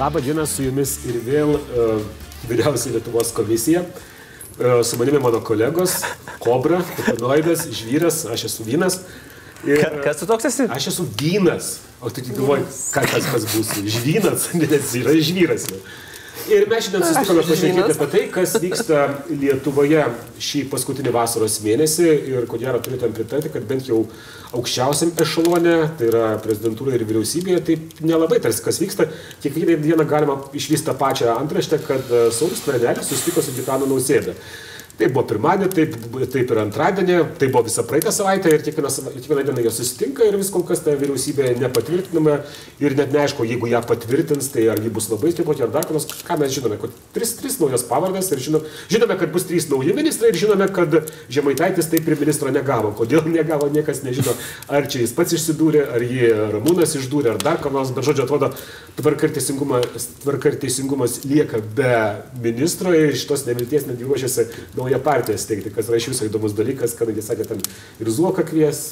Labą dieną su jumis ir vėl uh, vyriausiai Lietuvos komisija. Uh, su manimi mano kolegos, Kobra, Kupanoidas, Žvyras, aš esu Vynas. Ir, Ka, kas tu toks esi? Aš esu Vynas. O tu tik galvoji, ką kas kas bus? Žvynas, nes yra žvyras. Jau. Ir mes šiandien susitikome pašnekėti apie tai, kas vyksta Lietuvoje šį paskutinį vasaros mėnesį ir ko gero turėtum pritarti, kad bent jau aukščiausiam ešalone, tai yra prezidentūroje ir vyriausybėje, tai nelabai tarsi kas vyksta. Kiekvieną dieną galima išvysti tą pačią antraštę, kad Saulis Skvernelis susitiko su Gitanu Nausėda. Tai buvo pirmadienį, taip, taip ir antradienį, tai buvo visą praeitą savaitę ir kiekvieną, kiekvieną dieną jie susitinka ir vis kol kas ta vyriausybė nepatvirtinama ir net neaišku, jeigu ją patvirtins, tai ar ji bus labai stiproti ar dar ką nors, ką mes žinome, kad tris, tris naujas pavardės ir žinom, žinome, kad bus trys nauji ministrai ir žinome, kad Žemaitaitis taip ir ministro negavo. Kodėl negavo, niekas nežino, ar čia jis pats išsidūrė, ar jį Ramūnas išdūrė, ar dar ką nors, bet žodžiu, atrodo, tvarka ir teisingumas, tvarka ir teisingumas lieka be ministro ir šitos nevilties netgi ruošiasi nauja naują partiją steigti, kas yra iš viso įdomus dalykas, kadangi sakė, ten ir Zuoka kvies,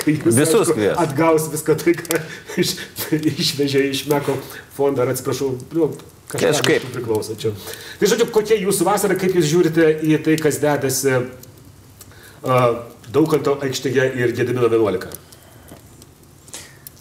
kai jūs visus kvies. atgaus viską tai, ką iš, išvežė iš Meko fondą, ar atsiprašau, nu, kažkaip priklauso čia. Tai žodžiu, kokia jūsų vasara, kaip jūs žiūrite į tai, kas dedasi uh, Daukanto aikštėje ir Gedimino 11?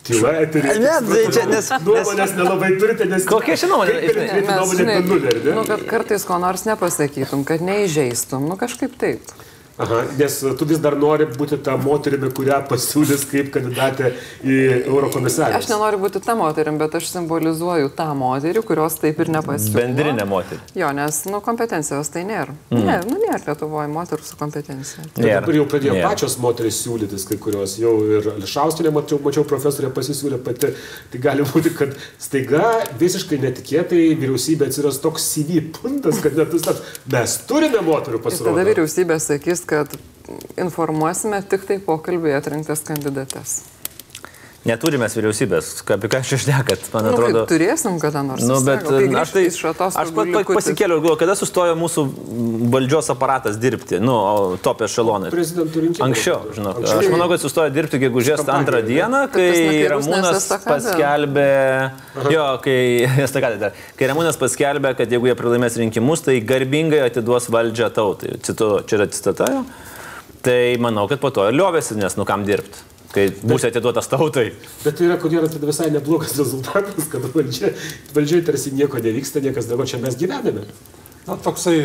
Tyla, eterį. Ne, tai čia nes... Nuomonės nelabai turite, nes... Kokia ši nuomonė? Turėti nuomonę apie nulį, ar ne? Nu, kad kartais ko nors nepasakytum, kad neįžeistum, nu kažkaip taip. Aha, nes tu vis dar nori būti tą moterimi, kurią pasiūlys kaip kandidatė į Eurokomisarą. Aš nenoriu būti tą moterim, bet aš simbolizuoju tą moterį, kurios taip ir nepasiūlys. Bendrinė moterį. Jo, nes, nu, kompetencijos tai nėra. Mm. Ne, nu, nėra Lietuvoje moterų su kompetencija. Nėra. Dabar jau pradėjo nėra. pačios moteris siūlytis, kai kurios jau ir Lišaustinė, mačiau, mačiau profesorė pasisiūlė pati. Tai gali būti, kad staiga visiškai netikėtai vyriausybė atsiras toks CV puntas, kad net tas, mes turime moterų pasirodyti. Tada vyriausybė sakys, kad informuosime tik tai pokalbį atrinktas kandidates. Neturime vyriausybės, apie ką aš šnekat, man Nu, atrodo. kaip turėsim kada nors. Nu, bet kai aš tai iš atostogų aš pat pasikėliau, galvoju, kada sustojo mūsų valdžios aparatas dirbti, nu, o top ešelonai. Anksčiau, žinok. Anksčiau. Aš manau, kad sustojo dirbti gegužės antrą dieną, kai Ramūnas paskelbė, jo, kai, estakadė kai Ramūnas paskelbė, kad jeigu jie pralaimės rinkimus, tai garbingai atiduos valdžią tautai. Citu, čia yra citata jo. Tai manau, kad po to ir liovėsi, nes nu kam dirbti, kai būsi atiduotas tautai. Bet tai yra, ko gero, tada visai neblogas rezultatas, kad valdžia, valdžiai tarsi nieko nevyksta, niekas dabar čia mes gyvename. Na, toksai,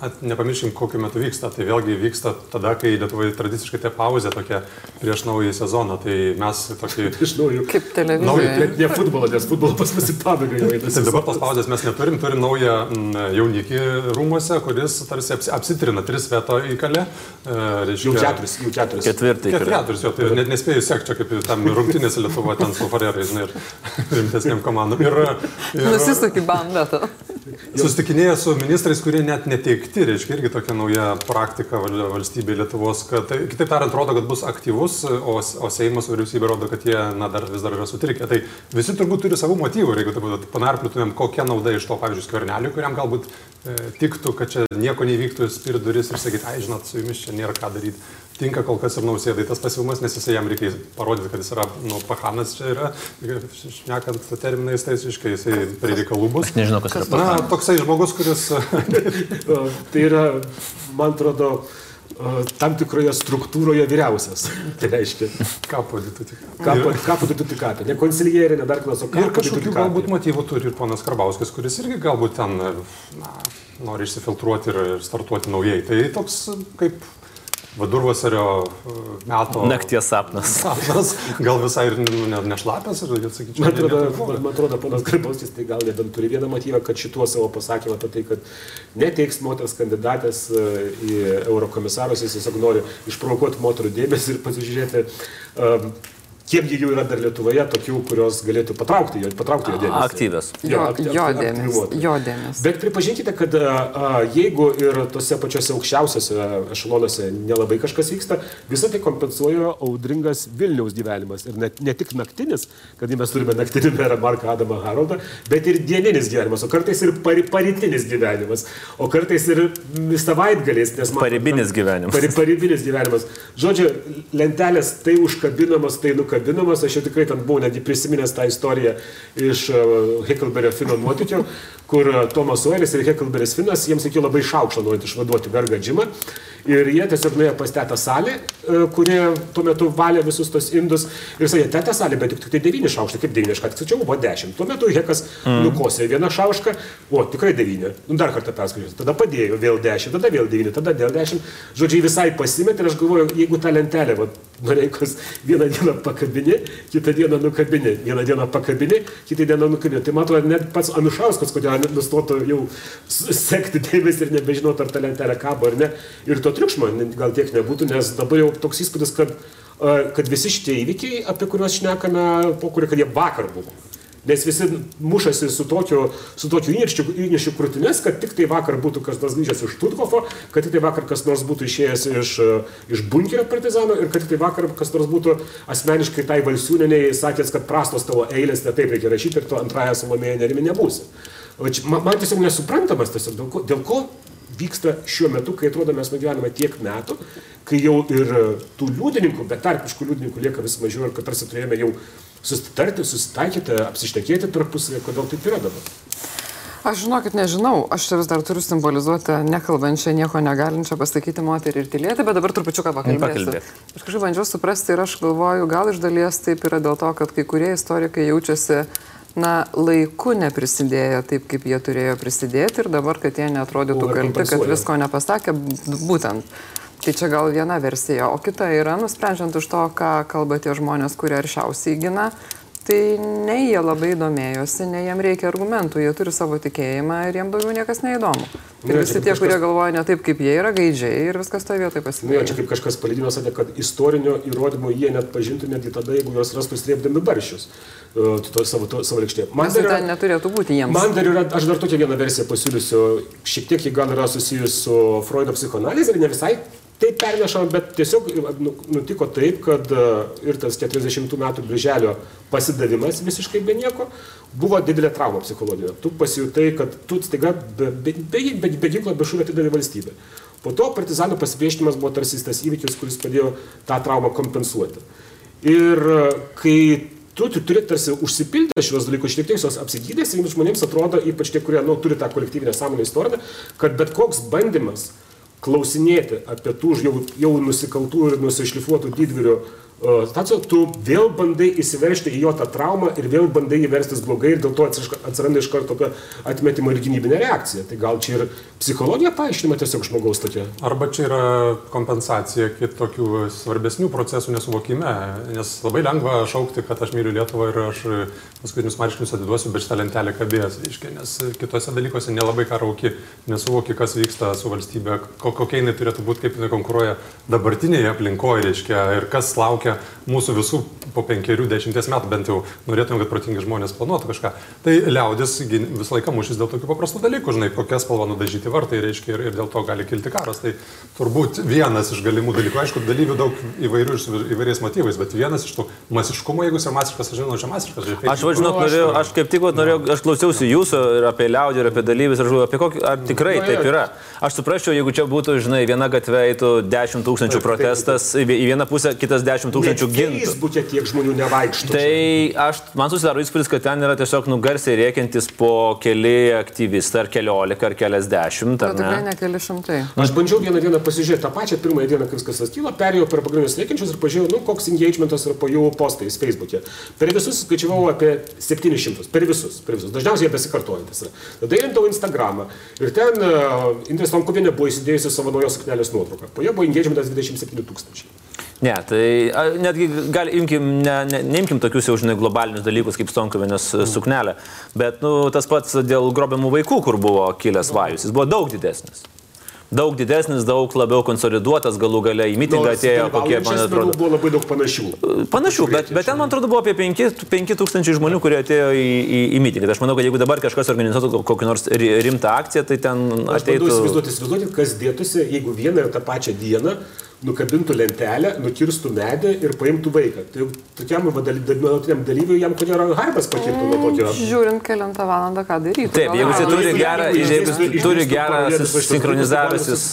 at, nepamirškim, kokiu metu vyksta. Tai vėlgi vyksta tada, kai Lietuvoje tradiciškai ta pauzė tokia prieš naują sezoną. Tai mes tokį... Iš naujo. Kaip televizija. Net ne futbolo, nes futbolo pas mus į pabaigą jau eina. Tai dabar tos pauzės mes neturim, turim naują mm, jaunikį rūmose, kuris tarsi apsi, apsitrina, tris veto įkalė. E, reiškia- Jau keturis, jau keturis. Ketvirtai. Keturius, jo, tai net nespėjau sekti, čia kaip tam rungtynėse Lietuvoje ten su Farerai, žinai, ir rimtesniam komandom. Ir, ir Nusisuk į bandą. Susitikinėja su ministrais, kurie net neteikti, reiškia irgi tokia nauja praktika val- valstybė Lietuvos, kad, tai, kitaip tariant, rodo, kad bus aktyvus, o, o Seimas vyriausybė rodo, kad jie na, dar vis dar yra sutrikę. Tai visi turbūt turi savų motyvų, jeigu tai būtų panarpliutumėm, kokia nauda iš to, pavyzdžiui, skverneliui, kuriam galbūt e, tiktų, kad čia nieko nevyktų, spirit duris ir sakyti, ai, žinot, su jumis čia nėra ką daryti. Tinka kol kas ir nausėdai tas pasiūlymas, nes jisai jam reikia parodyti, kad jis yra, nu, pahanas čia yra, šnekant terminais, tai iškai jisai prie reikalų bus. Aš nežinau, kas yra Na, toksai žmogus, kuris O, Tai yra, man atrodo, o, tam tikroje struktūroje vyriausias. Tai reiškia, tik ką. Ne konsilierė, ne dar kas, o ką Ir kažkokių galbūt motyvų turi ir ponas Karbauskis, kuris irgi galbūt ten na, nori išsifiltruoti ir startuoti naujai. Tai toks kaip vidurvasario e, meto Nakties sapnas. sapnas, gal visai ir nu, ne, nešlapęs ir, sakyčiau, Man atrodo, ne- ne- man, atrodo, ponas Garbauskis tai gal nebent turi vieną motyvą, kad šituo savo pasakymu apie tai, kad neteiks moters kandidatės e, į eurokomisarus, jis tiesiog nori išprovokuoti moterų dėmesį ir pasižiūrėti, um, kiek jų yra dar Lietuvoje, tokių, kurios galėtų patraukti jo, patraukti jo dėmesį. Aktyvios. Jo, akty- jo dėmesį. Jo dėmesį. Bet pripažinkite, kad a, jeigu ir tose pačiose aukščiausiose ešelonuose nelabai kažkas vyksta, visą tai kompensuoja audringas Vilniaus gyvenimas. Ir net, ne tik naktinis, kad mes turime naktinį merą Marką Adamą Haroldą, bet ir dieninis gyvenimas, o kartais ir pari, paritinis gyvenimas, o kartais ir savaitgaliais. nes matom, Paribinis gyvenimas. Pari, paribinis gyvenimas. Žodžiu, lentelės tai užkabinamos, tai nukabinamos. Nukabinamas, aš jau tikrai ten buvau netgi prisiminęs tą istoriją iš Hekelberio Fino nuotykio, kur Tomas Oilis ir Hekelberis Finas, jiems reikėjo labai šaukštą norint išvaduoti vergą džimą. Ir jie tiesiog nuėjo pas tetą salę, kuri tuo metu valė visus tos indus. Ir sakė, tetą salę, bet tik, tik tai 9 šaukštai, kaip 9, ką tik sačiau, buvo 10. Tuo metu Hekas mm. nukosė vieną šaukštą, o tikrai 9. Nu, dar kartą perskaičiau. Tada padėjo vėl 10, tada vėl 9, tada vėl 10. Žodžiai visai pasimetė ir aš galvoju, jeigu tą lentelę, va, Noreikos vieną dieną pakabini, kitą dieną nukabini, vieną dieną pakabini, kitą dieną nukabini. Tai matau, net pats Anušauskas, kodėl nustotų jau sekti dėmesį ir nebežinot, ar ta lentelė kabo ar ne. Ir to triukšmo gal tiek nebūtų, nes dabar jau toks įspūdis, kad, kad visi šitie įvykiai, apie kuriuos šnekame, po kurių, kad jie vakar buvo. Nes visi mušasi su tokiu, su tokiu įniršiu krūtinės, kad tik tai vakar būtų kas nors grįžęs iš Tutkofo, kad tik tai vakar kas nors būtų išėjęs iš, iš bunkerio partizano ir kad tik tai vakar kas nors būtų asmeniškai tai valsiūneniai sakęs, kad prastos tavo eilės, ne taip reikia rašyti ir tu antrąją salomėją nerimi nebūsi. Man tiesiog nesuprantamas tiesiog, dėl ko, dėl ko vyksta šiuo metu, kai atrodo mes nugyvename tiek metų, kai jau ir tų liudininkų, betarpiškų liudininkų lieka vis mažiau ir kad tarsi turėjome jau susitarti, susitaikyti, apsišnekėti tarpusavį, kodėl taip yra dabar. Aš žinokit, nežinau, aš čia vis dar turiu simbolizuoti nekalbančią, nieko negalinčią pasakyti moterį ir tylėti, bet dabar trupučiuką pakalbėsiu. Aš kažkaip bandžiau suprasti ir aš galvoju, gal iš dalies taip yra dėl to, kad kai kurie istorikai jaučiasi, na, laiku neprisidėjo taip, kaip jie turėjo prisidėti ir dabar, kad jie netrodytų kalti, kad visko nepasakė, būtent. Tai čia gal viena versija, o kita yra, nusprendžiant iš to, ką kalba tie žmonės, kurie aršiausiai gina, tai ne jie labai domėjosi, ne jiem reikia argumentų, jie turi savo tikėjimą ir jiem daugiau niekas neįdomu. Ir ne, visi tie, kažkas... kurie galvoja ne taip, kaip jie yra gaidžiai ir viskas toje vietoje pasikeitė. Ne, čia kaip kažkas palygino sakė, kad istorinio įrodymo jie net pažintų netgi tada, jeigu juos rastų strėpdami baršius. Uh, to savo, to, savo lėkštėje. Man dar yra, neturėtų būti jiems. Man dar yra, aš dar tokią vieną versiją pasiūlysiu, šiek tiek ji gal yra susijusi su Freudo psichoanalizė ir ne visai taip pernešama, bet tiesiog nu, nutiko taip, kad e, ir tas 40 metų birželio pasidavimas visiškai be nieko buvo didelė trauma psichologinė. Tu pasijutai, kad tu staiga be, be, be, be, be ginklo, be šūvio atidavė valstybę. Po to partizanų pasipriešinimas buvo tarsi tas įvykis, kuris padėjo tą traumą kompensuoti. Ir e, kai tu, tu turi tarsi užsipildyti šios dalykus, šiek tiek jos apsigydęs, ir žmonėms atrodo, ypač tie, kurie nu, turi tą kolektyvinę sąmonę istorinę, kad bet koks bandymas klausinėti apie tų jau, jau nusikaltų ir nusišlifuotų didvyrių Tačiau tu vėl bandai įsiveršti į jo tą traumą ir vėl bandai įverstis blogai ir dėl to atsiranda iš karto tokia atmetimo ir gynybinė reakcija. Tai gal čia ir psichologija paaiškinama tiesiog žmogaus tokia. Arba čia yra kompensacija kitokių svarbesnių procesų nesuvokime, nes labai lengva šaukti, kad aš myliu Lietuvą ir aš paskutinius marškinius atiduosiu, bet šitą lentelę kabės, reiškia, nes kitose dalykuose nelabai ką rauki, nesuvoki, kas vyksta su valstybė, kokia jinai turėtų būti, kaip jinai konkuruoja dabartinėje aplinkoje, reiškia, ir kas laukia laukia mūsų visų po penkerių, dešimties metų, bent jau norėtume, kad protingi žmonės planuotų kažką. Tai liaudis visą laiką mušys dėl tokių paprastų dalykų, žinai, kokią spalvą nudažyti vartai reiškia ir, ir dėl to gali kilti karas. Tai turbūt vienas iš galimų dalykų, aišku, dalyvių daug įvairių su įvairiais motyvais, bet vienas iš tų masiškumo, jeigu jis yra masiškas, aš žinau, čia masiškas. Žinai, aš važinau, nu, norėjau, aš kaip tik norėjau, aš klausiausi jūsų ir apie liaudį, ir apie dalyvius, ir apie kokį, ar tikrai taip yra. Aš suprasčiau, jeigu čia būtų, žinai, viena gatvė eitų 10 tūkstančių protestas, į vieną pusę kitas 10 tūkstančių gintų. Facebook'e tiek žmonių nevaikšto. Tai aš, man susidaro įspūdis, kad ten yra tiesiog nugarsiai rėkiantis po keli aktyvistai, ar keliolika, ar keliasdešimt. Ar tikrai ne keli šimtai. Aš bandžiau vieną dieną pasižiūrėti tą pačią pirmąją dieną, kai viskas atstylo, perėjau per pagrindinius rėkiančius ir pažiūrėjau, nu, koks engagementas yra po jų postais Facebook'e. Per visus skaičiavau apie 700. Per visus. Per visus. Dažniausiai jie besikartojantis. Tada įrintau Instagramą ir ten uh, Indrės Lankovienė buvo įsidėjusi savo naujos suknelės nuotrauką. Po jo buvo engagementas 27 tūkstančiai. Ne, tai netgi gal, imkim, ne, ne, neimkim tokius jau, žinai, globalinius dalykus kaip Stonkovinės mm. suknelė, bet nu, tas pats dėl grobiamų vaikų, kur buvo kilęs vajus, jis buvo daug didesnis daug didesnis, daug labiau konsoliduotas, galų gale į mitingą atėjo kokie, man atrodo. Buvo labai daug panašių. Panašių, bet, bet ten, man atrodo, buvo apie 5 tūkstančiai žmonių, kurie atėjo į, į, į mitingą. Tai aš manau, kad jeigu dabar kažkas organizuotų kokią nors rimtą akciją, tai ten ateitų... Įsivaizduoti, įsivaizduoti, kas dėtųsi, jeigu vieną ir tą pačią dieną nukabintų lentelę, nukirstų medį ir paimtų vaiką. Tai tokiam nuolatiniam dalyviui jam ko gero harbas pakirtų nuo tokio. Žiūrint, kelintą valandą ką daryti. Taip, jeigu jis turi gerą, jeigu turi gerą sinchronizavęsis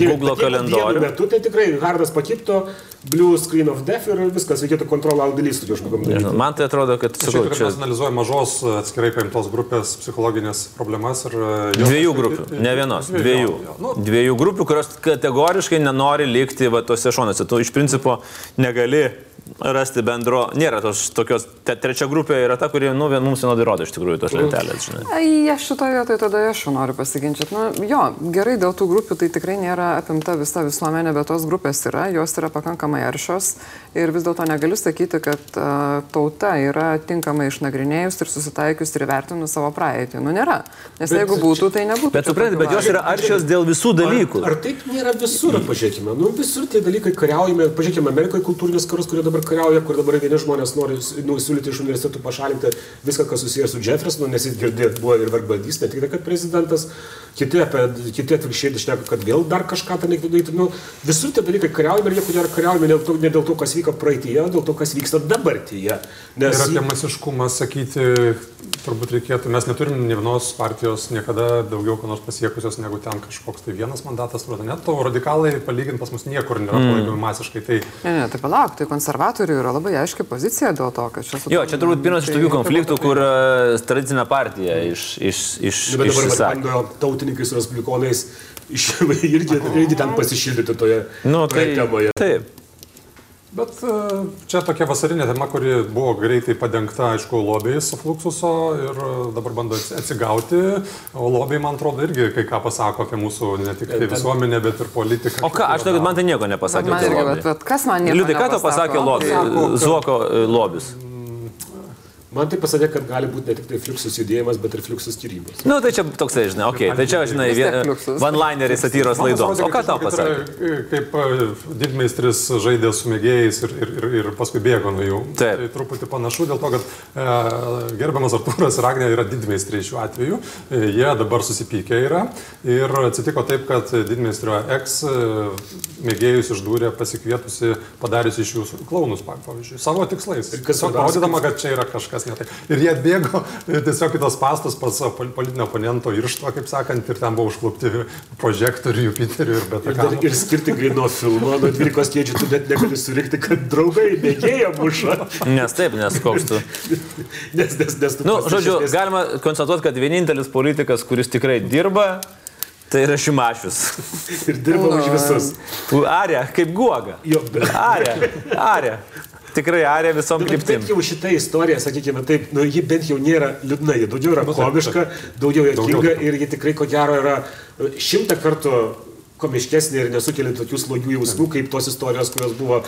Google kalendorių. Metu, tai tikrai hardas pakirto, blue screen of death ir viskas, reikėtų kontrolą aldalys turiu kažkokiam dalykui. Man tai atrodo, kad. Šiaip, čia... Mes analizuojame mažos atskirai paimtos grupės psichologinės problemas ir... Jos... Dviejų grupių, ne vienos, dviejų. Dviejų, nu... dviejų grupių, kurios kategoriškai nenori likti va, tose šonuose. Tu iš principo negali rasti bendro, nėra tos tokios, te, trečia grupė yra ta, kuri, nu, mums vienodai rodo iš tikrųjų tos lentelės, žinai. Ai, aš šitoje vietoje tada aš noriu pasiginčyti. Nu, jo, gerai, dėl tų grupių tai tikrai nėra apimta visa visuomenė, bet tos grupės yra, jos yra pakankamai aršios ir vis dėlto negaliu sakyti, kad uh, tauta yra tinkamai išnagrinėjus ir susitaikius ir vertinus savo praeitį. Nu, nėra. Nes bet, jeigu būtų, tai nebūtų. Bet suprantate, bet jos yra aršios dėl visų dalykų. Ar, ar taip nėra visur, pažiūrėkime. Nu, visur tie dalykai kariaujame, pažiūrėkime, Amerikoje kultūrinis karus, kurie dabar kariauja, kur dabar vieni žmonės nori nu, siūlyti iš universitetų pašalinti viską, kas susijęs su Jeffersonu, nes jis girdėt buvo ir vergbadys, ne tik tai, kad prezidentas, kiti, apie, kiti atvirkščiai išneka, kad vėl dar kažką tą reikėtų daryti. Nu, visur tie dalykai kariaujame ir jie kodėl kariaujame ne, ne dėl to, kas vyko praeitie, o dėl to, kas vyksta dabartyje. Nes... Ir apie masiškumą sakyti, turbūt reikėtų, mes neturim ne vienos partijos niekada daugiau ko nors pasiekusios negu ten kažkoks tai vienas mandatas, atrodo, net to radikalai palyginti pas mus niekur nėra mm. palaikomi masiškai. Tai... Ne, ne, tai palauk, tai konservatorių yra labai aiški pozicija dėl to, kad čia su... Jo, čia turbūt pirmas iš tokių tai konfliktų, kur uh, tradicinė partija iš... iš, iš Bet dabar bando tautininkai su respublikonais iš, irgi, irgi ten pasišildyti toje nu, tai, temoje. Taip. Bet e, čia tokia vasarinė tema, kuri buvo greitai padengta, aišku, lobiais Fluxuso ir e, dabar bando atsigauti. O lobiai, man atrodo, irgi kai ką pasako apie mūsų ne tik tai visuomenę, bet ir politiką. O ką, aš tai, man tai nieko nepasakė. Man, bet, bet kas man nieko Liudai, ką tau pasakė lobiai? Zuoko e, lobis. Man tai pasakė, kad gali būti ne tik tai fliuksus judėjimas, bet ir fliuksus tyrimas. Na, nu, tai čia toksai, žinai, okei, okay, tai čia, žinai, one-lineris satyros laidoms. O ką tau pasakė? Kaip e, didmeistris žaidė su mėgėjais ir, ir, ir, ir paskui bėgo nuo jų. Taip. Tai truputį panašu dėl to, kad e, gerbiamas Artūras ir Agnė yra didmeistriai šiuo atveju. E, jie dabar susipykę yra. Ir atsitiko taip, kad didmeistrio ex e, mėgėjus išdūrė pasikvietusi, padariusi iš jų klaunus, pavyzdžiui, savo tikslais. Ir kas parodydama, kad čia yra kažkas kažkas ne taip. Ir jie atbėgo tiesiog į tos pastus pas politinio oponento iršto, kaip sakant, ir ten buvo užklupti prožektorių, Jupiterių ir bet ką. Ir, ir skirtingai nuo filmo, nuo 12 kėdžių tu net negali surinkti, kad draugai mėgėja muša. Nes taip, nes koks tu. nes, nes, nes tu. Nu, žodžiu, nes... galima konstatuoti, kad vienintelis politikas, kuris tikrai dirba, Tai yra Šimašius. Ir dirba už visus. Arė, kaip guoga. Jo, bet. Arė, arė. Tikrai arė visom nu, kryptim. Bent jau šitą istoriją, sakykime, taip, nu, ji bent jau nėra liūdna, ji daugiau yra nu, komiška, daugiau juokinga ir ji tikrai ko gero yra šimtą kartų komiškesnė ir nesukelia tokių slogių jausmų, kaip tos istorijos, kurios buvo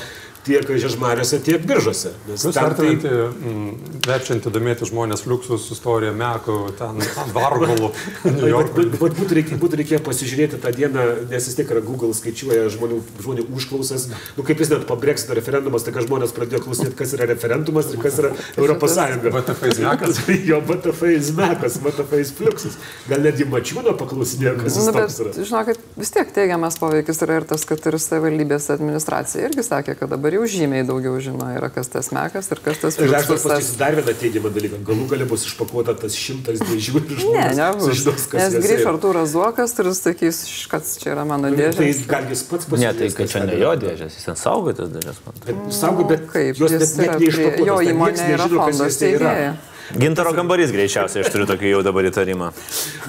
tiek žiežmariuose, tiek biržose. Jūs vertinate, tai... mm, verčianti domėti žmonės fluxus, istoriją, mekų, ten vargolų. būtų, reikė, būtų reikėję pasižiūrėti tą dieną, nes vis tiek yra Google skaičiuoja žmonių, žmonių užklausas. Nu, kaip jis net po Brexito referendumas, tai žmonės pradėjo klausinėti, kas yra referendumas ir kas yra Europos Sąjunga. BTF izmekas. jo, BTF izmekas, BTF fluxus. Gal netgi mačiūno paklausinėjo, kas jis nu, bet, yra. Žinokit, vis tiek teigiamas poveikis yra ir tas, kad ir savivaldybės administracija irgi sakė, kad dabar jau žymiai daugiau žino, yra kas tas mekas ir kas tas. Ir aš pasakysiu dar vieną teigiamą dalyką. Galų gali bus išpakuota tas šimtas dėžių ir žmonės. Ne, nebus. Žinos, Nes grįž Artūras Zuokas ir sakys, kad čia yra mano dėžė. Tai gal jis pats pasakys. Ne, tai kad čia ne jo dėžės, jis ten saugo tas dėžės. Saugo, bet kaip? Jos net, net neišpakuotas. Jo įmonė yra fondas teigėja. Gintaro kambarys greičiausiai, aš turiu tokį jau dabar įtarimą.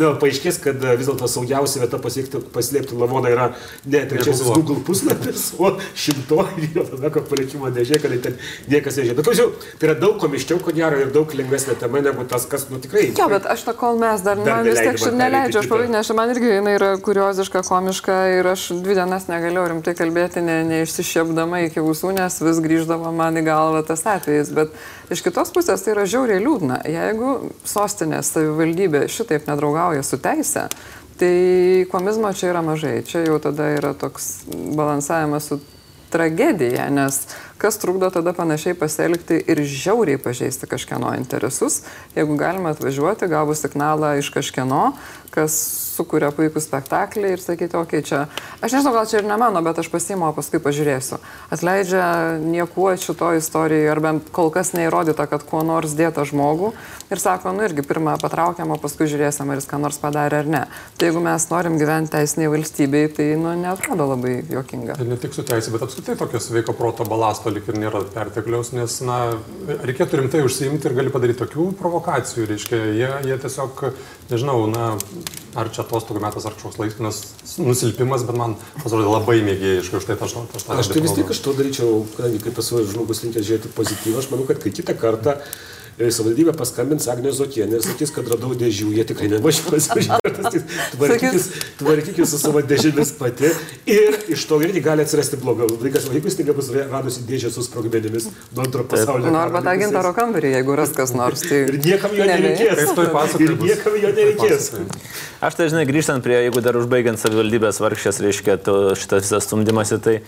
Na, paaiškės, kad e, vis dėlto saugiausia vieta pasiekti, paslėpti lavoną yra ne trečiasis Google puslapis, o šimtoji Jotaveko palikimo dėžė, kad ten niekas nežino. Bet, žiūrėjau, tai yra daug komiščiau, ko gero, ir daug lengvesnė tema negu tas, kas, nu tikrai. Jo, bet aš tą kol mes dar, dar man vis tiek šit neleidžiu, aš aš man irgi jinai yra kurioziška, komiška ir aš dvi dienas negalėjau rimtai kalbėti, ne, neišsišiepdama iki ausų, nes vis grįždavo man į galvą tas atvejis. Bet iš kitos pusės tai yra žiauriai liūdna liūdna. Jeigu sostinės savivaldybė šitaip nedraugauja su teise, tai komizmo čia yra mažai. Čia jau tada yra toks balansavimas su tragedija, nes kas trukdo tada panašiai pasielgti ir žiauriai pažeisti kažkieno interesus, jeigu galime atvažiuoti, gavus signalą iš kažkieno, kas sukuria puikų spektaklį ir sakyti, okei, okay, čia, aš nežinau, gal čia ir ne mano, bet aš pasiimu, o paskui pažiūrėsiu. Atleidžia niekuo šito istorijoje, ar bent kol kas neįrodyta, kad kuo nors dėta žmogų ir sako, nu irgi pirmą patraukiam, o paskui žiūrėsim, ar jis ką nors padarė ar ne. Tai jeigu mes norim gyventi teisiniai valstybei, tai, nu, netrodo labai jokinga. Ir ne tik su teisė, bet apskritai tokio sveiko proto balasto lik ir nėra pertekliaus, nes, na, reikėtų rimtai užsiimti ir gali padaryti tokių provokacijų, reiškia, jie, jie tiesiog, nežinau, na, ar čia atostogų metas, ar kažkoks laikinas nusilpimas, bet man pasirodė labai mėgėjiškai už tai aš tą aš, tai vis tiek aš to daryčiau, kadangi kaip esu žmogus linkęs žiūrėti pozityvą, aš manau, kad kai kitą kartą savivaldybė paskambins Agnė Zokienė ir sakys, kad radau dėžių, jie tikrai nevažiuos. Tvarkykis, tvarkykis su savo dėžėmis pati ir iš to irgi gali atsirasti blogas dalykas, jeigu staiga bus radusi dėžę su sprogmenimis nuo antro pasaulio. Nu, arba tą gintaro kambarį, jeigu ras kas nors. Tai... ir niekam jo nereikės. Ir niekam jo nereikės. Aš tai žinai, grįžtant prie, jeigu dar užbaigiant savivaldybės vargšės, reiškia, šitas visas stumdymasi, tai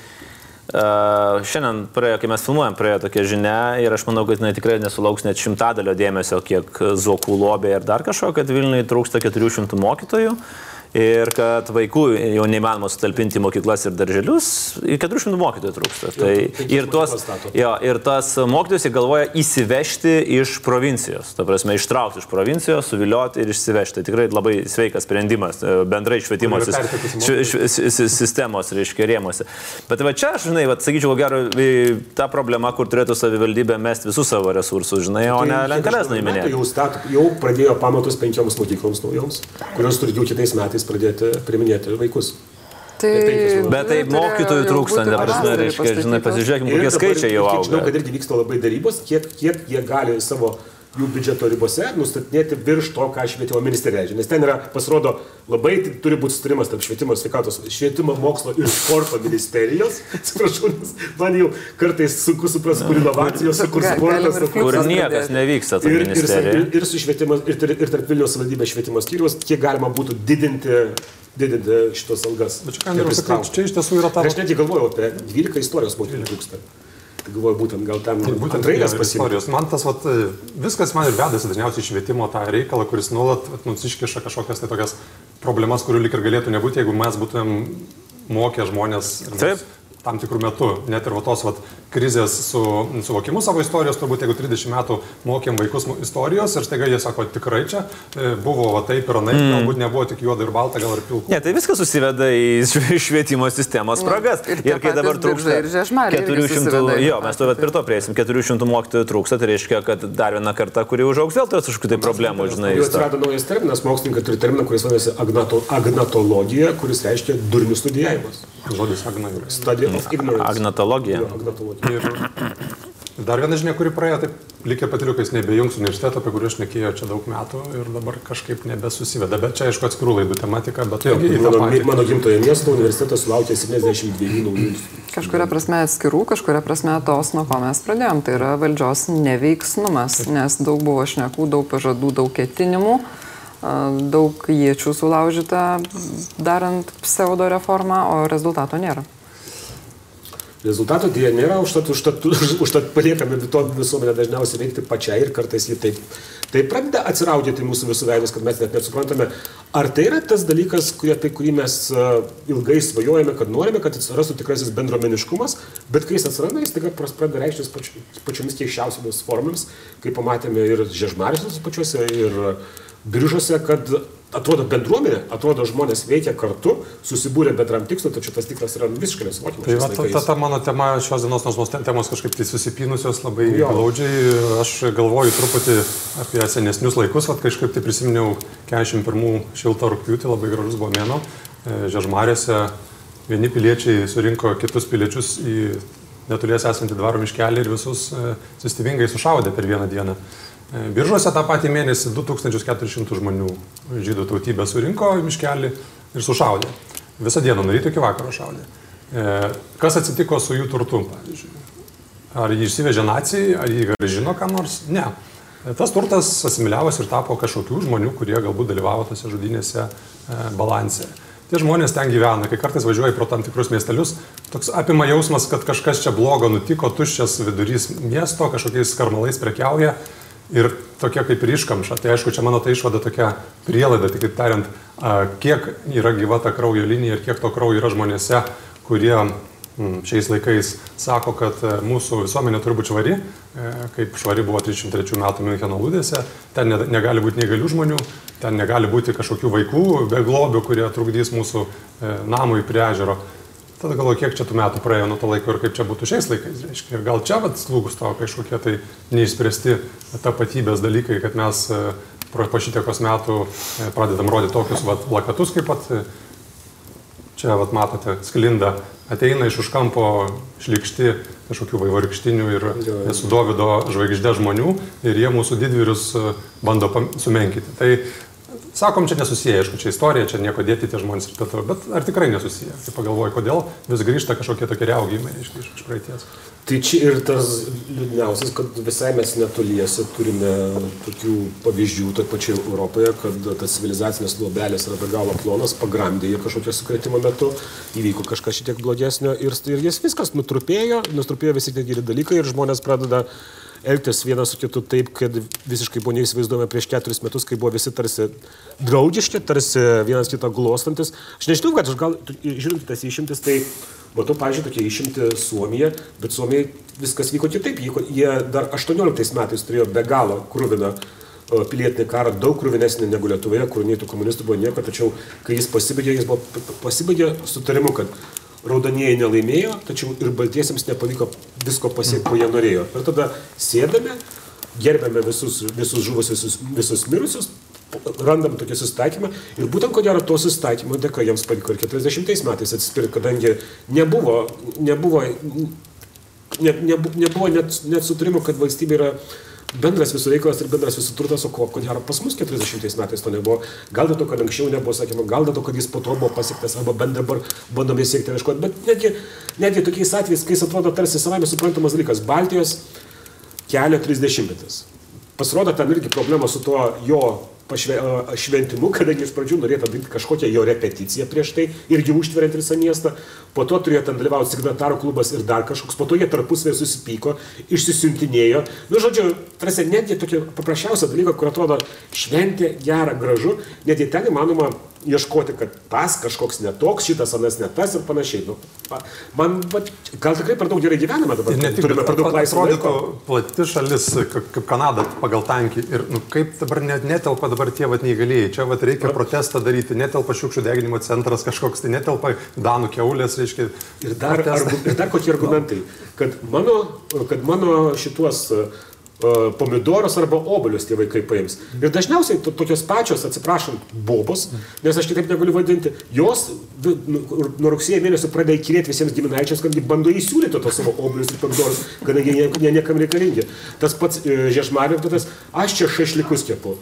Uh, šiandien praėjo, kai mes filmuojam, praėjo tokia žinia ir aš manau, kad jinai tikrai nesulauks net šimtadalio dėmesio, kiek Zokų lobė ir dar kažko, kad Vilniui trūksta 400 mokytojų. Uh, ir kad vaikų jau neįmanoma sutalpinti mokyklas ir darželius, 400 mokytojų trūksta. Tai ir, tuos, jo, ir tas mokytojus galvoja įsivežti iš provincijos, ta prasme, ištraukti iš provincijos, suvilioti ir išsivežti. Tai tikrai labai sveikas sprendimas e, bendrai švietimo sistemos, reiškia, rėmose. Bet va čia, aš, žinai, va, sakyčiau, gero, ta problema, kur turėtų savivaldybė mesti visus savo resursus, žinai, o ne lenteles nuiminėti. Jau, jau pradėjo pamatus penkioms mokykloms naujoms, kurios turi jau kitais metais pradėti priminėti vaikus. Tai, bet tai mokytojų trūksta, ne prasme, reiškia, žinai, pasižiūrėkime, kokie skaičiai jau auga. Žinau, kad irgi vyksta labai darybos, kiek, kiek jie gali savo jų biudžeto ribose nustatinėti virš to, ką švietimo ministerija leidžia. Nes ten yra, pasirodo, labai turi būti sutarimas tarp švietimo ir sveikatos, švietimo, mokslo ir sporto ministerijos. Atsiprašau, nes man jau kartais sunku suprasti, kur inovacijos, kur sportas, kur niekas nevyksta. Ir, ir, ir, ir su švietimo, ir, ir tarp Vilnius savivaldybės švietimo skyrius, kiek galima būtų didinti didinti šitos algas. Bet čia, ką, čia iš tiesų yra tavo. Aš netgi galvojau apie 12 istorijos mokytojų trūksta. Tai galvoju, būtent gal ten tai būtent antrailės pasiūlymas. Man tas, vat, viskas man ir vedasi dažniausiai švietimo tą reikalą, kuris nuolat mums iškiša kažkokias tai tokias problemas, kurių lik ir galėtų nebūti, jeigu mes būtumėm mokę žmonės. Taip tam tikrų metų, net ir va tos vat, krizės su suvokimu savo istorijos, turbūt jeigu 30 metų mokėm vaikus istorijos ir staiga jie sako, tikrai čia e, buvo va, taip ir anaip, mm. galbūt nebuvo tik juoda ir balta, gal ir pilka. Ne, tai viskas susiveda į švietimo sistemos spragas. Ir, ir kai dabar trūksta 400, jo, mes tuo prie to prieisim, 400 mokytojų trūksta, tai reiškia, kad dar viena karta, kuri užaugs, vėl turės kažkokių tai problemų, žinai. Jau atsirado naujas terminas, mokslininkai turi terminą, kuris vadinasi agnato, agnatologija, kuris reiškia durnių studijavimas. Žodis agna. Study of ignorance. Agnatologija. Agnatologija. Ir dar viena žinia, kuri praėjo, taip likę patiliukais nebejungs universiteto, apie kurį aš nekėjau čia daug metų ir dabar kažkaip nebesusiveda. Bet čia aišku atskirų laidų tematika, bet jo, mano, mano gimtojo miesto universitetas sulaukė 72 naujų. Kažkuria prasme atskirų, kažkuria prasme tos, nuo ko mes pradėjom, tai yra valdžios neveiksnumas, nes daug buvo šnekų, daug pažadų, daug ketinimų daug iečių sulaužyta darant pseudo reformą, o rezultato nėra. Rezultato dėja nėra, užtat, užtat, užtat paliekame visuomenę dažniausiai veikti pačiai ir kartais jį taip, taip pradeda atsiraudyti mūsų visų veidus, kad mes net nesuprantame, ar tai yra tas dalykas, kurie, apie kurį mes ilgai svajojame, kad norime, kad atsirastų tikrasis bendromeniškumas, bet kai jis atsiranda, jis tik pradeda reikštis pač, pačiomis keiščiausiamis formomis, kaip pamatėme ir žiežmarėse pačiuose, ir biržose, kad atrodo bendruomenė, atrodo žmonės veikia kartu, susibūrė bendram tikslui, tačiau tas tikslas yra visiškai nesuvokiamas. Tai va, ta, ta, ta mano tema šios dienos nors temos kažkaip tai susipinusios labai glaudžiai. Aš galvoju truputį apie senesnius laikus, va, kažkaip tai prisiminiau 41 šiltą rūpjūtį, labai gražus buvo mėno. E, Žežmarėse vieni piliečiai surinko kitus piliečius į netolies esantį dvaro miškelį ir visus e, sistemingai sušaudė per vieną dieną. E, biržuose tą patį mėnesį 2400 žmonių žydų tautybę surinko į miškelį ir sušaudė. Visą dieną nuo ryto iki vakaro šaudė. E, kas atsitiko su jų turtu, pavyzdžiui? Ar jį išsivežė nacijai, ar jį gražino kam nors? Ne. E, tas turtas asimiliavosi ir tapo kažkokių žmonių, kurie galbūt dalyvavo tose žudynėse balanse. tie žmonės ten gyvena, kai kartais važiuoji pro tam tikrus miestelius, toks apima jausmas, kad kažkas čia blogo nutiko, tuščias vidurys miesto, kažkokiais karmalais prekiauja ir tokia kaip ir iškamša. Tai aišku, čia mano ta išvada tokia prielaida, tik tariant, kiek yra gyva ta kraujo linija ir kiek to kraujo yra žmonėse, kurie mm, šiais laikais sako, kad e, mūsų visuomenė turi būti švari, e, kaip švari buvo 33 metų Müncheno lūdėse, ten negali būti negalių žmonių, ten negali būti kažkokių vaikų be globių, kurie trukdys mūsų e, namui prie ežero. Tada galvoju, kiek čia tų metų praėjo nuo to laiko ir kaip čia būtų šiais laikais. Reiškia. Ir gal čia vat slūgus tavo kažkokie tai neišspręsti tapatybės dalykai, kad mes e, po šitiekos metų e, pradedam rodyti tokius vat, plakatus, kaip pat e, čia vat, matote, sklinda, ateina iš už kampo šlikšti kažkokių vaivorykštinių ir su Davido žvaigždė žmonių ir jie mūsų didvyrius bando sumenkinti. Tai Sakom, čia nesusiję, aišku, čia istorija, čia nieko dėti tie žmonės ir taip toliau, bet ar tikrai nesusiję? Tai pagalvoju, kodėl vis grįžta kažkokie tokie reaugimai iš, iš, iš praeities. Tai čia ir tas liūdniausias, kad visai mes netoliese turime tokių pavyzdžių, toje pačioje Europoje, kad tas civilizacinės luobelės yra be galo plonas, pagramdė ir kažkokio sukretimo metu, įvyko kažkas šitiek blogesnio ir, ir jis viskas nutrupėjo, nutrupėjo visi tie geri dalykai ir žmonės pradeda elgtis vienas su kitu taip, kad visiškai buvo neįsivaizduojama prieš keturis metus, kai buvo visi tarsi draugiški, tarsi vienas kitą glostantis. Aš nežinau, kad aš gal, žiūrint tas išimtis, tai matau, pažiūrėjau, tokia išimti Suomija, bet Suomijai viskas vyko kitaip. Jie dar 18 metais turėjo be galo krūviną pilietinį karą, daug krūvinesnį negu Lietuvoje, kur nei tų komunistų buvo nieko, tačiau kai jis pasibaigė, jis buvo pasibaigė sutarimu, kad raudonieji nelaimėjo, tačiau ir baltiesiems nepavyko visko pasiekti, ko jie norėjo. Ir tada sėdame, gerbėme visus, visus žuvus, visus, visus mirusius, randam tokį susitaikymą ir būtent ko gero to susitaikymo dėka jiems pavyko ir 40 metais atsispirti, kadangi nebuvo, nebuvo, ne, ne, nebuvo net, net sutarimo, kad valstybė yra bendras visų reikalas ir bendras visų turtas, o ko, ko gero pas mus 40 metais to nebuvo. Gal dėl to, kad anksčiau nebuvo sakoma, gal dėl to, kad jis po to buvo pasiektas, arba bent dabar bandome siekti ieškoti. Bet netgi, netgi tokiais atvejais, kai jis atrodo tarsi savame suprantamas dalykas, Baltijos kelio 30 metais. Pasirodo, ten irgi problema su tuo jo šventimu, kadangi iš pradžių norėtų daryti kažkokią jo repeticiją prieš tai, irgi užtveriant visą miestą, po to turėjo ten dalyvauti signatarų klubas ir dar kažkoks, po to jie tarpusvėje susipyko, išsisiuntinėjo. Nu, žodžiu, tarsi netgi tokia paprasčiausia dalyka, kur atrodo šventė, gera, gražu, netgi ten įmanoma ieškoti, kad tas kažkoks netoks, šitas anas ne tas ir panašiai. Nu, man, bet, gal tikrai per daug gerai gyvename dabar. Ne tik turime per daug laisvo laiko. Plati šalis, kaip Kanada pagal tankį. Ir nu, kaip dabar net netelpa dabar tie vat neįgalėjai. Čia vat reikia protestą daryti, netelpa šiukšlių deginimo centras kažkoks, tai netelpa Danų keulės, reiškia. Ir dar, argu, ir dar kokie argumentai, kad mano, kad mano šituos uh, pomidorus arba obolius tie vaikai paims. Ir dažniausiai tokios pačios, atsiprašant, bobos, nes aš kitaip negaliu vadinti, jos nu, nuo rugsėjo mėnesio pradeda įkirėti visiems giminaičiams, kad bando įsiūlyti tos savo obolius ir pomidorus, kadangi jie, jie niekam reikalingi. Tas pats e, žiežmarėtas, aš čia šašlikus kepu.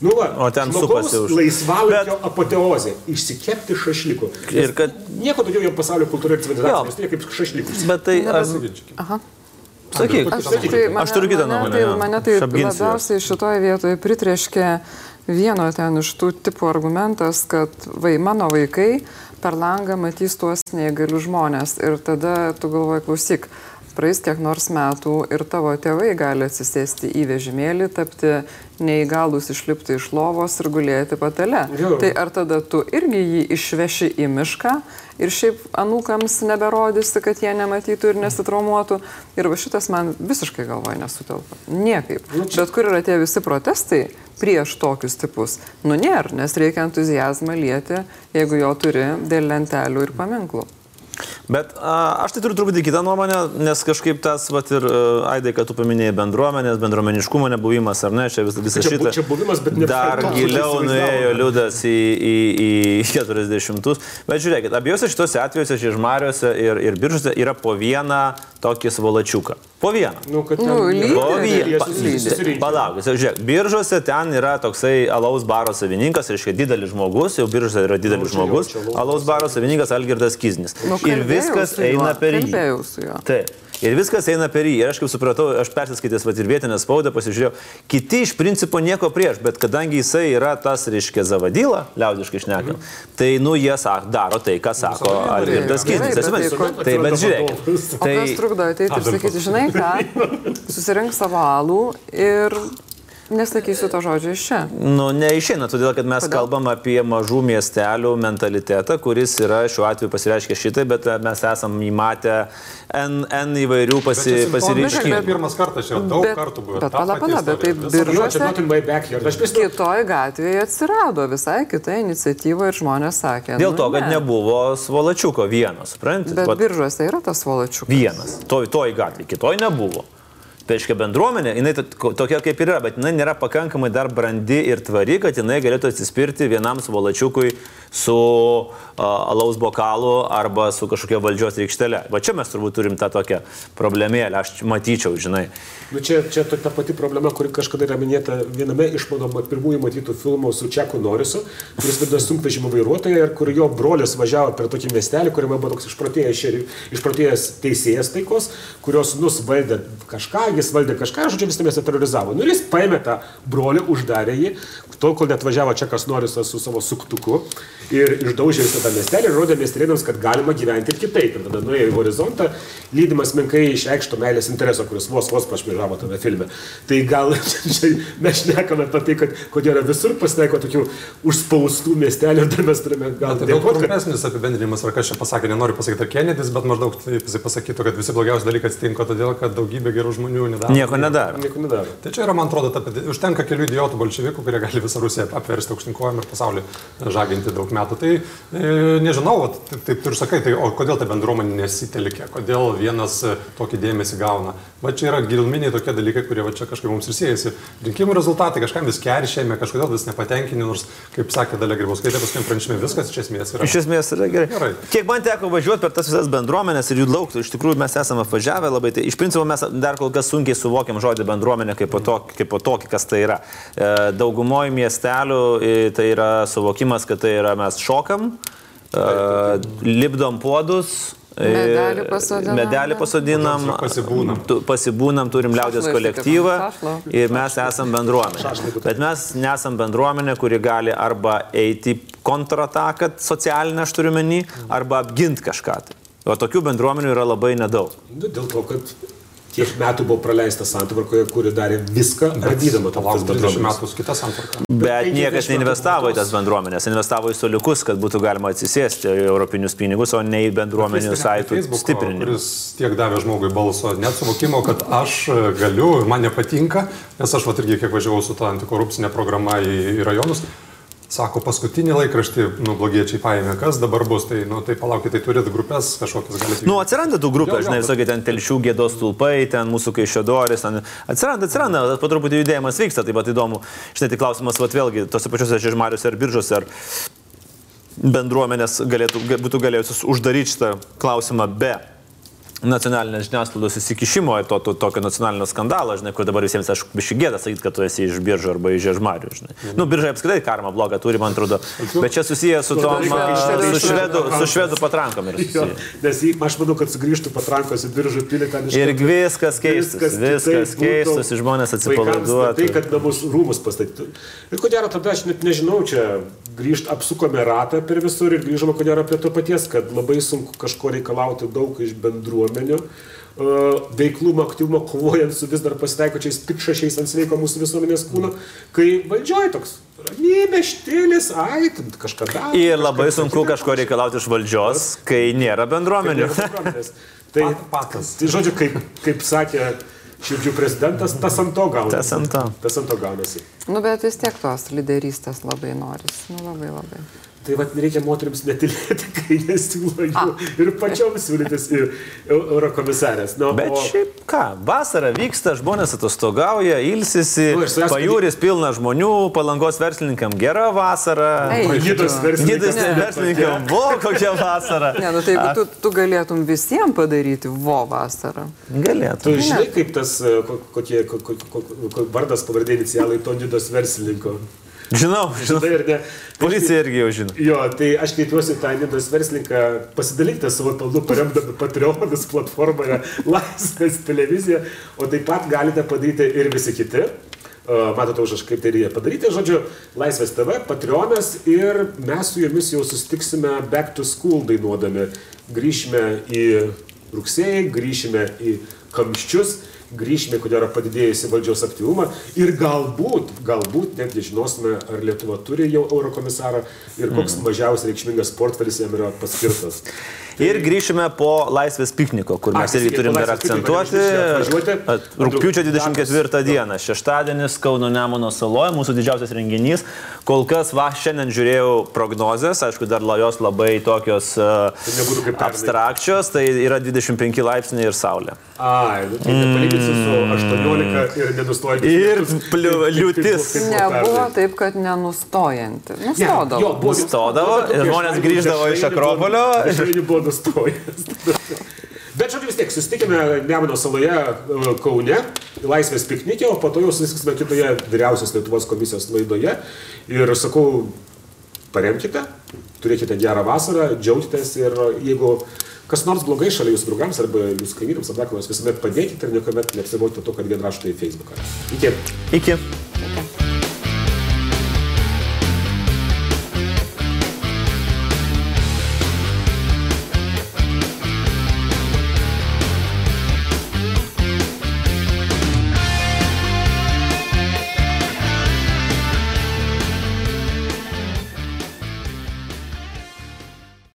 Nu, va, o ten supasi už. Laisvalaikio Bet... apoteozė - išsikepti šašlikų. Ir kad... Nieko daugiau jau pasaulio kultūra ir civilizacija, tai kaip šašlikus. Bet tai... Ar... Sakyk, aš, sakyk, tai mane, aš turiu kitą nuomonę. Tai, mane tai labiausiai šitoje vietoje pritrieškė vieno ten iš tų tipų argumentas, kad vai, mano vaikai per langą matys tuos neįgalius žmonės. Ir tada tu galvoji, klausyk, praeis kiek nors metų ir tavo tėvai gali atsisėsti į vežimėlį, tapti neįgalus išlipti iš lovos ir gulėti patale. Jau. Tai ar tada tu irgi jį išveši į mišką ir šiaip anūkams neberodysi, kad jie nematytų ir nesitraumuotų. Ir va šitas man visiškai galvoje nesutelpa. Niekaip. Nu. Bet kur yra tie visi protestai prieš tokius tipus? Nu nėra, nes reikia entuzijazmą lieti, jeigu jo turi dėl lentelių ir paminklų. Bet a, aš tai turiu truputį kitą nuomonę, nes kažkaip tas, vat ir uh, Aidai, kad tu paminėjai bendruomenės, bendruomeniškumo nebuvimas, ar ne, čia vis, visą čia, šitą. Čia buvimas, bet ne Dar giliau nuėjo liudas į, į, į 40-us. Bet žiūrėkit, abiejose šitose atvejuose, Žiežmariuose ir, ir Biržuose yra po vieną tokį svolačiuką. Po vieną. Nu, kad ten, nu, po vieną. Palauk, žiūrėk, biržuose ten yra toksai alaus baro savininkas, reiškia didelis žmogus, jau biržuose yra didelis nu, žmogus, alaus baro savininkas Algirdas Kiznis. Nu, ir viskas eina per jį. Kalbėjau su juo. Taip. Ir viskas eina per jį. Ir aš kaip supratau, aš persiskaitęs vat, ir vietinę spaudą pasižiūrėjau, kiti iš principo nieko prieš, bet kadangi jisai yra tas, reiškia, zavadyla, liaudiškai šnekam, mm. tai, nu, jie sak, daro tai, ką sako Algirdas Kiznis. Tai, bet žiūrėk. Tai kas trukdo ateiti ir sakyti, žinai ką, susirink savo alų ir Nesakysiu to žodžio iš čia. Nu, neišeina, todėl kad mes Kodėl? kalbam apie mažų miestelių mentalitetą, kuris yra šiuo atveju pasireiškia šitai, bet mes esam įmatę N, N įvairių pasi, pasireiškimų. Pirmas kartas čia daug bet, kartų buvo. Bet pala, pala, bet taip biržuose. Kitoj gatvėje atsirado visai kita iniciatyva ir žmonės sakė. Dėl nu, to, kad ne. nebuvo svolačiuko vienas, suprantate? Bet biržuose yra tas svolačiukas. Vienas, toj, toj gatvėje, kitoj nebuvo. Tai reiškia bendruomenė, jinai tokia kaip yra, bet jinai nėra pakankamai dar brandi ir tvari, kad jinai galėtų atsispirti vienam svolačiukui su uh, alaus bokalu arba su kažkokia valdžios reikštelė. Va čia mes turbūt turim tą tokią problemėlę, aš matyčiau, žinai. Nu čia, čia ta, ta pati problema, kuri kažkada yra minėta viename iš mano pirmųjų matytų filmų su Čeku Norisu, kuris vadina sunkvežimio vairuotoją ir kur jo brolis važiavo per tokį miestelį, kuriame buvo toks išprotėjęs, išprotėjęs teisėjas taikos, kurios nusvaldė kažką, jis valdė kažką, žodžiu, visą miestą terorizavo. Nu ir jis paėmė tą brolį, uždarė jį, tol kol net važiavo čia kas nori su savo suktuku ir išdaužė visą tą miestelį ir rodė miestelėnams, kad galima gyventi ir kitaip. Ir tada nuėjo į horizontą, lydimas menkai išreikšto meilės intereso, kuris vos vos pašmėžavo tame filme. Tai gal čia mes šnekame apie tai, kad kodėl yra visur pasitaiko tokių užspaustų miestelių ir dar mes turime gal tai dėkoti. Trumpesnis kad... apibendrinimas, ar kas čia pasakė, nenoriu pasakyti ar Kennedys, bet maždaug taip jisai pasakytų, kad visi blogiausi dalykai atsitinka todėl, kad daugybė gerų žmonių nedaro. Nieko nedaro. Nieko nedaro. Tai čia yra, man atrodo, ta, užtenka kelių idiotų bolševikų, kurie gali visą Rusiją apversti aukštinkojom ir pasaulį žaginti daug metų. Tai e, nežinau, taip, taip tu ir sakai, tai o kodėl ta bendruomenė nesitelkia, kodėl vienas e, tokį dėmesį gauna. Va čia yra gilminiai tokie dalykai, kurie va čia kažkaip mums ir siejasi. Rinkimų rezultatai kažkam vis keršėme, kažkodėl vis nepatenkinti, nors, kaip sakė Dalia Grybauskaitė, paskui pranešime viskas iš esmės yra. Iš esmės yra gerai. gerai. Kiek man teko važiuoti per tas visas bendruomenės ir jų daug, iš tikrųjų mes esame apvažiavę labai, tai iš principo mes dar kol kas sunkiai suvokiam žodį bendruomenė kaip po tokį, kaip po tokį kas tai yra. E, Daugumoje miestelių e, tai yra suvokimas, kad tai yra mes šokam, e, lipdom puodus, Medelį pasodinam. Medelį pasodinam, pasibūnam. pasibūnam, turim liaudės kolektyvą ir mes esam bendruomenė. Bet mes nesam bendruomenė, kuri gali arba eiti kontrataką socialinę, aš turiu menį, arba apginti kažką. Tai. O tokių bendruomenių yra labai nedaug. Nu, dėl to, kad tiek metų buvo praleista santvarkoje, kuri darė viską, ardydama tą bendruomenės. metų kita santvarka. Bet, Bet niekas neinvestavo į tas bendruomenės, investavo į soliukus, kad būtų galima atsisėsti į europinius pinigus, o ne į bendruomenių saitų stiprinimą. Kuris tiek davė žmogui balso, net suvokimo, kad aš galiu ir man nepatinka, nes aš va irgi kiek važiavau su ta antikorupcinė programa į, į rajonus, Sako, paskutinį laikraštį, nu, blogiečiai paėmė, kas dabar bus, tai, nu, tai palaukit, tai turit grupės kažkokias galite. Nu, atsiranda tų grupės, žinai, visokie ten telšių gėdos tulpai, ten mūsų kaišiodoris, ten atsiranda, atsiranda, po truputį judėjimas vyksta, taip pat įdomu. Žinai, tai klausimas, vat vėlgi, tose pačiose žiežmariuose ar biržose, ar bendruomenės galėtų, būtų galėjusios uždaryti šitą klausimą be nacionalinės žiniasklaidos įsikišimo į to, to, tokio nacionalinio skandalo, žinai, kur dabar visiems, aišku, biški gėda sakyti, kad tu esi iš biržų arba iš žiežmarių, žinai. Mhm. Nu, biržai apskritai karmą blogą turi, man atrodo, bet čia susijęs su tom, su švedų, su švedų patrankom ir jo, Nes aš manau, kad sugrįžtų patrankos į biržų pilį, kad iš... Ir viskas keistas, viskas keistas, žmonės atsipalaiduoja. Tai, kad namus rūmus pastatytų. Ir ko gero tada aš net nežinau, čia grįžt, apsukome ratą per visur ir grįžome ko gero prie to paties, kad labai sunku kažko reikalauti daug iš bendruomenės bendruomenių, veiklumo, aktyvumo, kovojant su vis dar pasitaikočiais pikšašiais ant sveiko mūsų visuomenės kūno, kai valdžioje toks ramybė, štilis, ai, kažką daro. Ir labai sunku kažko reikalauti iš valdžios, kai nėra bendruomenių. tai, patas. Tai žodžiu, kaip, kaip sakė širdžių prezidentas, tas ant to gaunasi. Tas ant to. Tas ant to gaunasi. Nu, bet vis tiek tos lyderystės labai noris. Nu, labai labai. Tai vad nereikia moteriams netilėti, kai nesiūlo jų ir pačioms siūlytis į eurokomisarės. Nu, Bet o... šiaip ką, vasara vyksta, žmonės atostogauja, ilsisi, nu, pajūris kad... pilna žmonių, palangos verslininkam gera vasara. Gydos verslininkam. verslininkam, vo kokia vasara. Ne, nu tai jeigu tu, tu galėtum visiems padaryti vo vasarą. Galėtum. Tu žinai, kaip tas, kokie, kokie vardas pavardė inicialai to Gydos verslininko. Žinau, žinau. Žinai, ar ne? Policija irgi jau žino. Jo, tai aš kreipiuosi tą Nidos verslininką, pasidalinkite savo pelnu paremdami Patreonus platformoje Laisvės televizija, o taip pat galite padaryti ir visi kiti. Matote už aš kaip tai reikia padaryti. Žodžiu, Laisvės TV, Patreonas ir mes su jumis jau susitiksime Back to School dainuodami. Grįšime į rugsėjį, grįšime į kamščius grįžime, kodėl yra padidėjusi valdžios aktyvumą ir galbūt, galbūt netgi žinosime, ar Lietuva turi jau eurokomisarą ir koks mm. mažiausiai reikšmingas portfelis jam yra paskirtas. Ir grįšime po laisvės pikniko, kur mes irgi turim dar akcentuoti. Rūpiučio 24 dieną, šeštadienis Kauno Nemono saloje, mūsų didžiausias renginys. Kol kas, va, šiandien žiūrėjau prognozes, aišku, dar jos labai tokios uh, abstrakčios, tai yra 25 laipsniai ir saulė. Ai, nu, tai nepalyginsi su 18 ir nenustojantis. Ir liūtis. Nebuvo taip, kad nenustojanti. Nustodavo. Ja, jo, Nustodavo, žmonės grįždavo iš Akropolio. Nustojęs. Bet žodžiu vis tiek, susitikime Nemuno saloje e, Kaune, Laisvės piknikė, o po to jau susitiksime kitoje vyriausios Lietuvos komisijos laidoje. Ir sakau, paremkite, turėkite gerą vasarą, džiaugitės ir jeigu kas nors blogai šalia jūsų draugams arba jūsų kaimynams, nors visuomet padėkite ir niekuomet neapsivokite to, kad vien rašote į Facebooką. Iki. Iki.